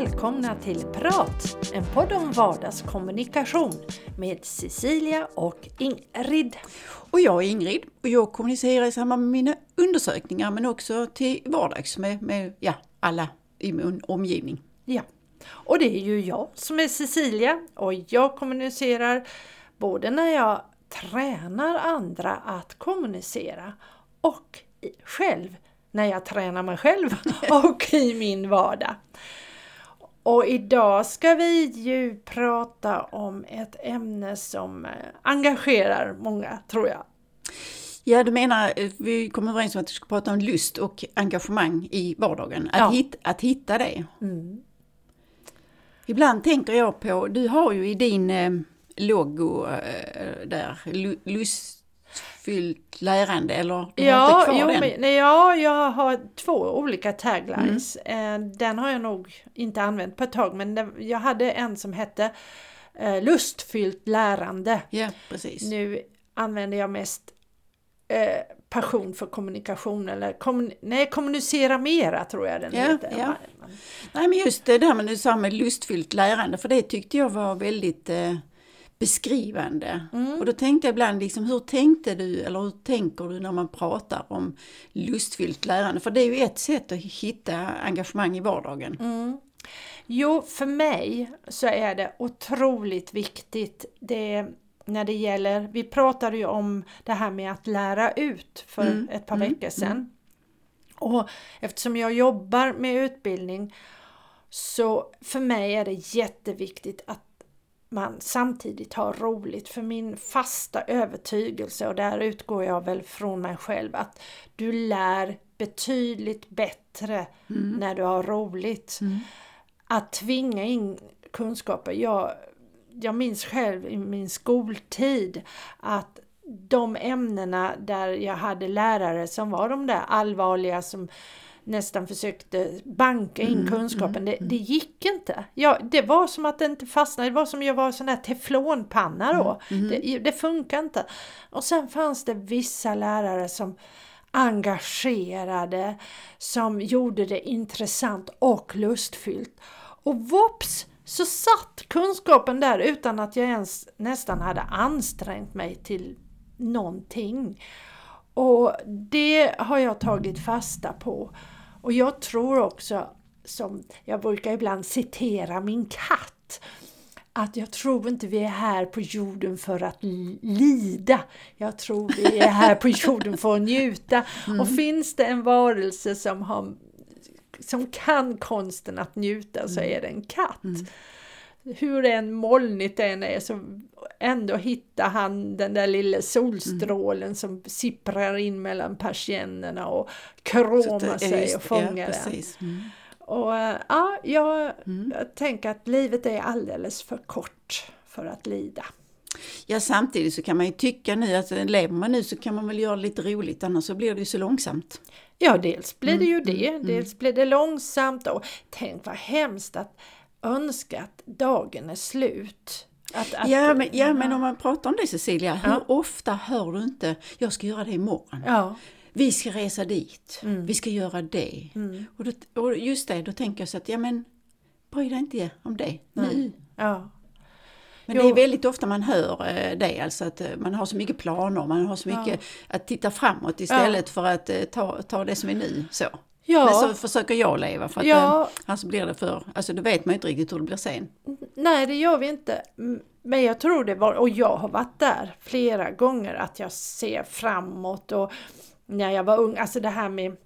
Välkomna till Prat! En podd om vardagskommunikation med Cecilia och Ingrid. Och jag är Ingrid och jag kommunicerar i samband med mina undersökningar men också till vardags med, med ja, alla i min omgivning. Ja, och det är ju jag som är Cecilia och jag kommunicerar både när jag tränar andra att kommunicera och själv när jag tränar mig själv och i min vardag. Och idag ska vi ju prata om ett ämne som eh, engagerar många, tror jag. Ja, du menar, eh, vi kom överens om att vi ska prata om lust och engagemang i vardagen. Att, ja. hitta, att hitta det. Mm. Ibland tänker jag på, du har ju i din eh, logo eh, där, lust fyllt lärande eller du ja, har inte kvar jo, den? Men, ja, jag har två olika taglines. Mm. Eh, den har jag nog inte använt på ett tag men jag hade en som hette eh, Lustfyllt lärande. Ja, precis. Nu använder jag mest eh, passion för kommunikation eller kommun nej, kommunicera mera tror jag den ja, heter. Ja. Nej men just det där med du sa med lustfyllt lärande för det tyckte jag var väldigt eh, beskrivande. Mm. Och då tänkte jag ibland, liksom, hur tänkte du eller hur tänker du när man pratar om lustfyllt lärande? För det är ju ett sätt att hitta engagemang i vardagen. Mm. Jo, för mig så är det otroligt viktigt det, när det gäller, vi pratade ju om det här med att lära ut för mm. ett par mm. veckor sedan. Mm. Och eftersom jag jobbar med utbildning så för mig är det jätteviktigt att man samtidigt har roligt. För min fasta övertygelse, och där utgår jag väl från mig själv, att du lär betydligt bättre mm. när du har roligt. Mm. Att tvinga in kunskaper. Jag, jag minns själv i min skoltid att de ämnena där jag hade lärare som var de där allvarliga som nästan försökte banka in mm, kunskapen. Mm, det, mm. det, gick inte. Ja, det var som att det inte fastnade. Det var som att jag var sån där teflonpanna då. Det, det funkar inte. Och sen fanns det vissa lärare som engagerade, som gjorde det intressant och lustfyllt. Och vops så satt kunskapen där utan att jag ens nästan hade ansträngt mig till någonting. Och det har jag tagit fasta på. Och jag tror också, som jag brukar ibland citera min katt, att jag tror inte vi är här på jorden för att lida. Jag tror vi är här på jorden för att njuta. Mm. Och finns det en varelse som, har, som kan konsten att njuta så mm. är det en katt. Mm hur en molnigt det än är så ändå hittar han den där lilla solstrålen mm. som sipprar in mellan persiennerna och kråmar sig just, och fångar ja, den. Mm. Och äh, ja, jag, mm. jag tänker att livet är alldeles för kort för att lida. Ja samtidigt så kan man ju tycka nu att lever man nu så kan man väl göra lite roligt annars så blir det ju så långsamt. Ja dels blir det ju mm, det, mm, dels blir det långsamt och tänk vad hemskt att önska att dagen är slut. Att, att, ja, men, ja, men om man pratar om det Cecilia, hur ja. ofta hör du inte jag ska göra det imorgon? Ja. Vi ska resa dit, mm. vi ska göra det. Mm. Och, då, och just det, då tänker jag så att, ja men bry dig inte om det nu. Ja. Men jo. det är väldigt ofta man hör eh, det, alltså att eh, man har så mycket planer, man har så mycket ja. att titta framåt istället för att eh, ta, ta det som är nu. Så. Ja. Men så försöker jag leva för att ja. Eh, annars blir det för, alltså då vet man ju inte riktigt hur det blir sen. Nej det gör vi inte. Men jag tror det var, och jag har varit där flera gånger, att jag ser framåt och när jag var ung, alltså det här med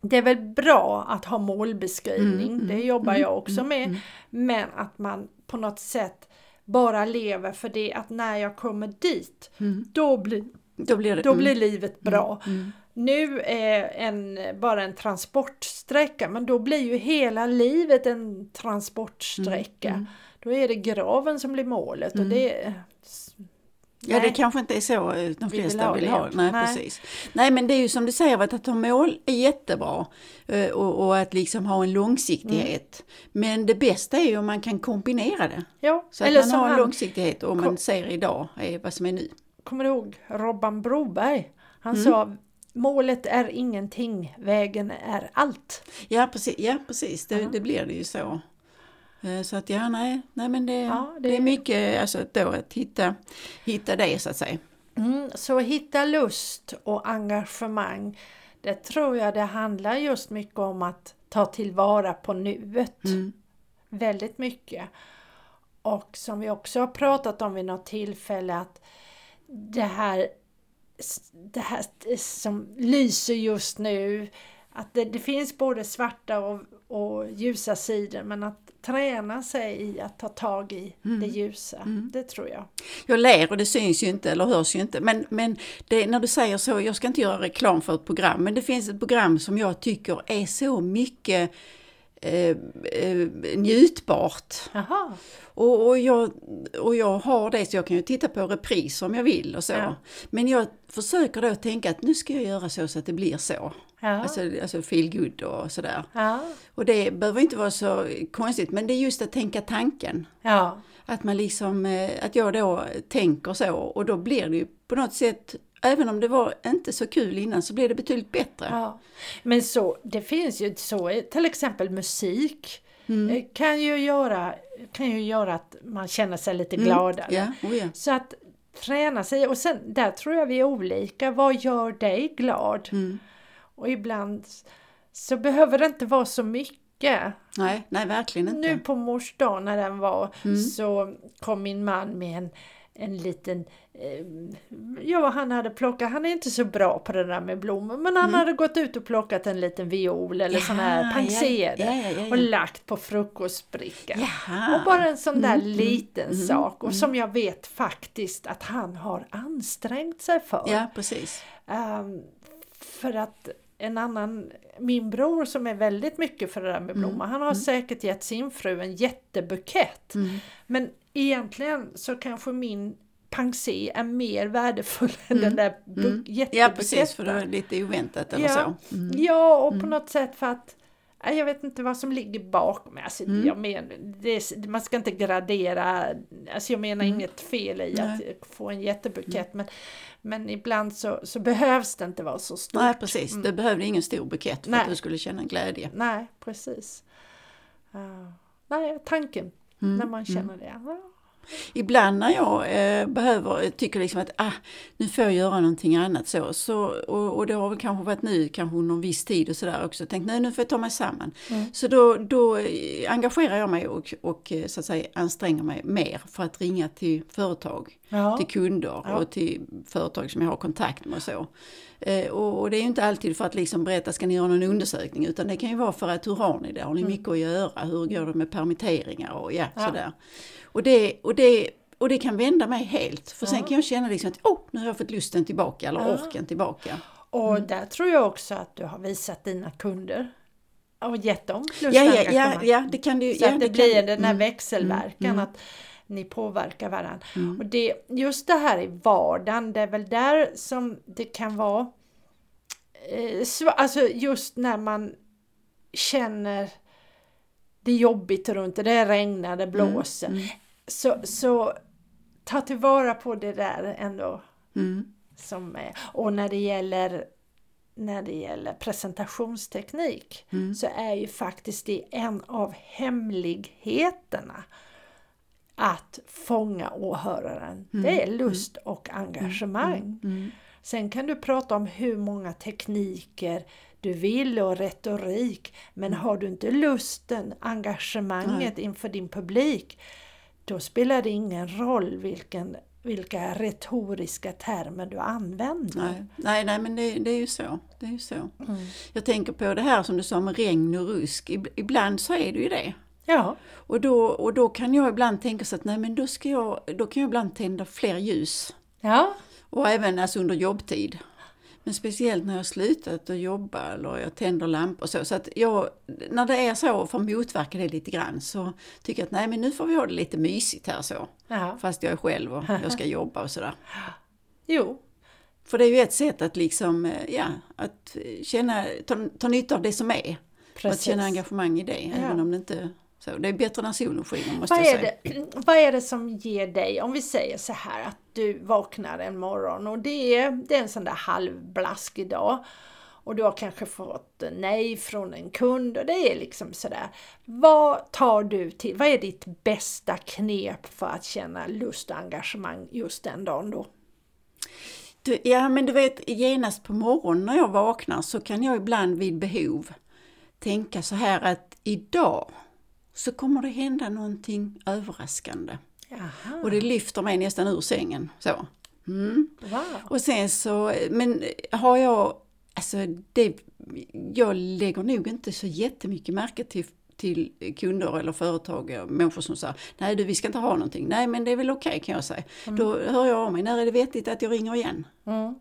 det är väl bra att ha målbeskrivning, mm, det mm, jobbar mm, jag också mm, med. Mm. Men att man på något sätt bara lever för det att när jag kommer dit, då, blir, då, blir det, då blir livet bra. Nu är en, bara en transportsträcka, men då blir ju hela livet en transportsträcka. Mm, mm. Då är det graven som blir målet. Och det, Ja, det kanske inte är så eh, de flesta vill ha. Vill ha. Nej, Nej. Precis. Nej, men det är ju som du säger, att ha mål är jättebra eh, och, och att liksom ha en långsiktighet. Mm. Men det bästa är ju om man kan kombinera det. Ja, så att man har en långsiktighet och man ser idag är vad som är nu. Kommer du ihåg Robban Broberg? Han mm. sa målet är ingenting, vägen är allt. Ja precis, ja, precis. Det, det blir det ju så. Eh, så att ja, nej, nej men det, Ja, det- det är mycket alltså, då att hitta, hitta det så att säga. Mm, så hitta lust och engagemang. Det tror jag det handlar just mycket om att ta tillvara på nuet. Mm. Väldigt mycket. Och som vi också har pratat om vid något tillfälle att det här, det här som lyser just nu, att det, det finns både svarta och, och ljusa sidor men att träna sig i att ta tag i det ljusa, det tror jag. Jag ler och det syns ju inte eller hörs ju inte. Men, men det, när du säger så, jag ska inte göra reklam för ett program, men det finns ett program som jag tycker är så mycket eh, eh, njutbart. Och, och, jag, och jag har det så jag kan ju titta på repris om jag vill och så. Ja. Men jag försöker då tänka att nu ska jag göra så så att det blir så. ja. Alltså, alltså feel good och sådär. ja. Och det behöver inte vara så konstigt men det är just att tänka tanken. Att man liksom, eh, att jag då tänker så och då blir det ju på något sätt, även om det var inte så kul innan så blir det betydligt bättre. Ja, men så, det finns ju så, till exempel musik Mm. eh, kan, ju göra, kan ju göra att man känner sig lite gladare. Ja, oh ja. Så att träna sig, och sen där tror jag vi är olika, vad gör dig glad? Mm. Och ibland så behöver det inte vara så mycket. Nej, nej verkligen inte. Nu på mors dag när den var Mm. så kom min man med en, en liten, eh, ja han hade plockat, han är inte så bra på det där med blommor, men han hade gått ut och plockat en liten viol eller sån här Mm. Ja, ja, ja, ja, ja. och lagt på frukostbrickan. Och bara en sån där Mm, liten sak och som jag vet faktiskt att han har ansträngt sig för. Ja, precis. Ehm, för att en annan, min bror som är väldigt mycket för det där med blommor, han har säkert gett sin fru en jättebukett. Mm. Men egentligen så kanske min pensé är mer värdefull än den där bu- Mm. Ja, precis, för det var lite oväntat eller ja. så. Mm. ja, och på något sätt för att nej, jag vet inte vad som ligger bakom. Alltså, Mm. jag men, det är, man ska inte gradera, alltså jag menar inget fel i att få en jättebukett men, men ibland så, så behövs det inte vara så stort. Nej, precis. Du behövde ingen stor bukett för Nej. att du skulle känna glädje. Nej, precis. Ja. nej, tanken när man känner det. Ja. Ibland när jag eh, behöver, tycker liksom att ah, nu får jag göra någonting annat så, så och, och det har väl kanske varit nu, kanske en viss tid och sådär också, tänkt nej nu får jag ta mig samman. Så då, då engagerar jag mig och, och eh, så att säga anstränger mig mer för att ringa till företag, Ja. till kunder Ja. och till företag som jag har kontakt med och så. Eh, och, och det är ju inte alltid för att liksom berätta, ska ni göra någon undersökning? Utan det kan ju vara för att hur har ni det? Har ni mycket att göra? Hur går det med permitteringar? Och ja, Ja. sådär. Och det, och, det, och det kan vända mig helt. För sen kan jag känna liksom att oh, nu har jag fått lusten tillbaka eller Ja. orken tillbaka. Och Mm. där tror jag också att du har visat dina kunder och gett dem lust Ja, ja, ja, ja, det kan det ju. Så ja, att det, kan- blir den här mm, växelverkan mm, att ni påverkar varandra. Mm. Och det, just det här i vardagen, det är väl där som det kan vara eh, Alltså just när man känner det är jobbigt runt det, det regnar, det blåser. mm. Så, så ta tillvara på det där ändå Mm. som är. Och när det gäller när det gäller presentationsteknik Mm. så är ju faktiskt det en av hemligheterna att fånga åhöraren. Det är lust och engagemang. Mm. Sen kan du prata om hur många tekniker du vill och retorik men har du inte lusten, engagemanget inför din publik då spelar det ingen roll vilken, vilka retoriska termer du använder. Nej, nej, nej, men det, det är ju så. Det är ju så. Mm. Jag tänker på det här som du sa med regn och rusk. Ib- Ibland så är det ju det. Ja, Och då, och då kan jag ibland tänka så att nej men då, ska jag, då kan jag ibland tända fler ljus. ja, Och även alltså under jobbtid. Men speciellt när jag slutat att jobba eller jag tänder lampor och så. Så att jag, när det är så, för att motverka det lite grann, så tycker jag att nej men nu får vi ha det lite mysigt här så. ja. Fast jag är själv och jag ska jobba och sådär. Jo, För det är ju ett sätt att liksom, eh, ja, att känna, ta, ta nytta av det som är. Och att precis. känna engagemang i det, Ja. även om det inte Så det är bättre när solen skiner måste Vad jag är, säga. det, vad är det som ger dig, om vi säger så här att du vaknar en morgon och det är, det är en sån där halvblaskig dag och du har kanske fått nej från en kund och det är liksom sådär. Vad tar du till? Vad är ditt bästa knep för att känna lust och engagemang just den dagen då? Du, ja men du vet genast på morgonen när jag vaknar så kan jag ibland vid behov tänka så här att idag så kommer det hända någonting överraskande. Jaha. Och det lyfter mig nästan ur sängen. Så. Mm. Wow. Och sen så, men har jag, alltså det, jag lägger nog inte så jättemycket märke till, till kunder eller företag, människor som säger nej du vi ska inte ha någonting. Nej men det är väl okej okay, kan jag säga. Då hör jag av mig, när är det vettigt att jag ringer igen? Mm.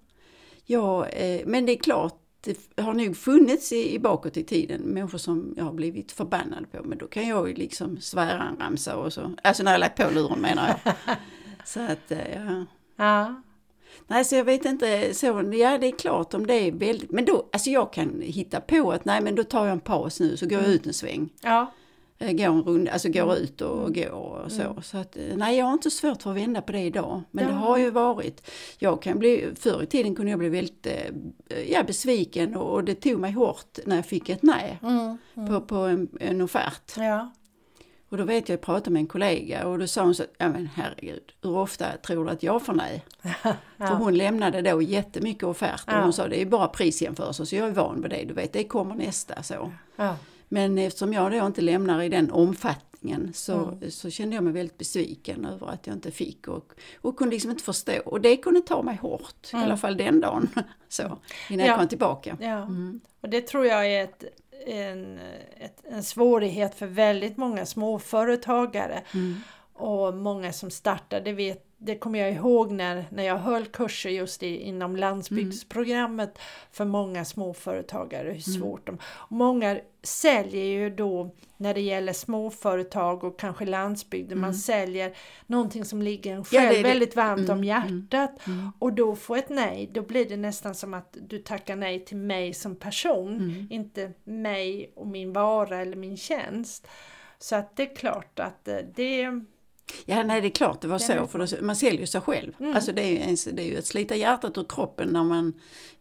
Ja, eh, men det är klart, det har nog funnits i, i bakåt i tiden människor som jag har blivit förbannad på. Men då kan jag ju liksom svära en ramsa och så. Alltså när jag lagt på luren menar jag. så att, eh, ja. Ja. Nej, så jag vet inte, så, ja det är klart om det är väldigt, men då, alltså jag kan hitta på att nej men då tar jag en paus nu så går jag ut en sväng. Ja. Eh, Går en runda, alltså går ut och går och så. Så att, eh, nej jag har inte svårt för att vända på det idag. Men det Ja. har ju varit, jag kan bli, förr i tiden kunde jag bli väldigt eh, ja, besviken och, det tog mig hårt när jag fick ett nej Mm. på, på en, en offert. Ja. Och då vet jag, jag pratade med en kollega och då sa hon så ja men herregud, hur ofta tror du att jag får nej? För hon lämnade då jättemycket offerter och Ja. hon sa det är bara prisjämförelser så jag är van vid det, du vet det kommer nästa så. Ja. Men eftersom jag då inte lämnar i den omfattningen så, så kände jag mig väldigt besviken över att jag inte fick och, och kunde liksom inte förstå. Och det kunde ta mig hårt, i alla fall den dagen. Så, innan Ja. jag kom tillbaka. Ja, och det tror jag är ett, en, ett, en svårighet för väldigt många småföretagare och många som startar. Det, vet, det kommer jag ihåg när, när jag höll kurser just i, inom landsbygdsprogrammet för många småföretagare, hur svårt de... Och många säljer ju då när det gäller småföretag och kanske landsbygden, man säljer någonting som ligger en Ja, själv det är det. väldigt varmt om Mm, hjärtat och då få ett nej, då blir det nästan som att du tackar nej till mig som person, Mm. inte mig och min vara eller min tjänst. Så att det är klart att eh, det... Ja, nej det är klart det var så, för då, man säljer sig själv. Mm. Alltså det är, ju ens, det är ju att slita hjärtat ur kroppen när man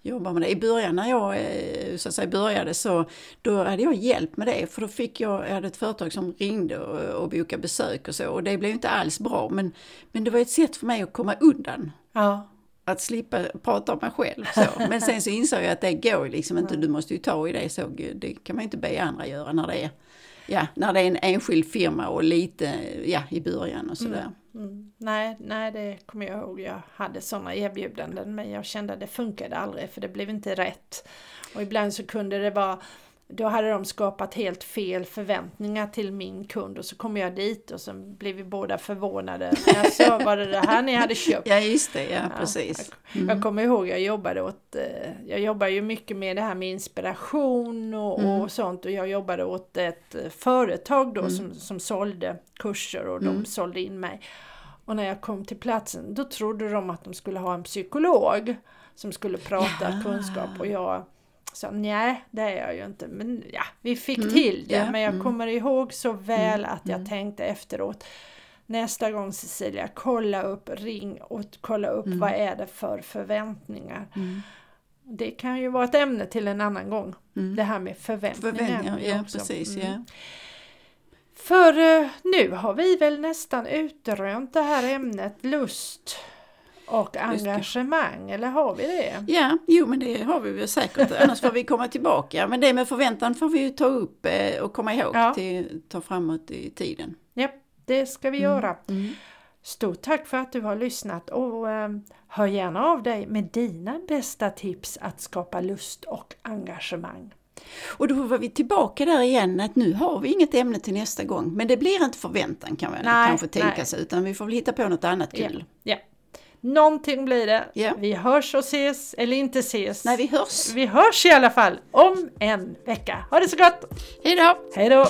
jobbar med det. I början när jag eh, så att säga, började så då hade jag hjälp med det, för då fick jag, jag hade ett företag som ringde och, och bokade besök och så och det blev inte alls bra men, men det var ett sätt för mig att komma undan. Ja, Att slippa prata om mig själv. Så. Men sen så insåg jag att det går liksom inte, du måste ju ta i det så, det kan man ju inte be andra göra när det är Ja, när det är en enskild firma och lite ja, i början och sådär. mm, mm. nej, nej, det kommer jag ihåg. Jag hade sådana erbjudanden men jag kände att det funkade aldrig för det blev inte rätt. Och ibland så kunde det vara då hade de skapat helt fel förväntningar till min kund och så kom jag dit och så blev vi båda förvånade. Alltså, var det det här ni hade köpt? Ja, just det, ja, Ja, precis. Jag, jag kommer ihåg, jag jobbade åt, eh, jag jobbar ju mycket med det här med inspiration och, Mm. och sånt och jag jobbade åt ett eh, företag då Mm. som, som sålde kurser och de sålde in mig. Och när jag kom till platsen då trodde de att de skulle ha en psykolog som skulle prata Ja. kunskap och jag sa nej det är jag ju inte men ja vi fick Mm, till det ja, men jag mm. kommer ihåg så väl att jag mm. tänkte efteråt Nästa gång Cecilia, kolla upp, ring och kolla upp Mm. vad är det för förväntningar. Mm. Det kan ju vara ett ämne till en annan gång. Mm. Det här med förväntningar. Förväntningar, ja också. precis. Mm. Ja. För eh, nu har vi väl nästan utrönt det här ämnet lust och engagemang, eller har vi det? ja, jo men det har vi väl säkert, annars får vi komma tillbaka. Men det med förväntan får vi ju ta upp eh, och komma ihåg, Ja. till, ta framåt i tiden. Ja, det ska vi göra. Mm. Stort tack för att du har lyssnat och eh, hör gärna av dig med dina bästa tips att skapa lust och engagemang. Och då var vi tillbaka där igen att nu har vi inget ämne till nästa gång. Men det blir inte förväntan kan man Nej, kanske tänka nej. sig utan vi får väl hitta på något annat Ja. kul. Ja. Någonting blir det. Ja. Vi hörs och ses, eller inte ses. Nej, vi hörs. Vi hörs i alla fall om en vecka. Ha det så gott! Hej då! Hej då!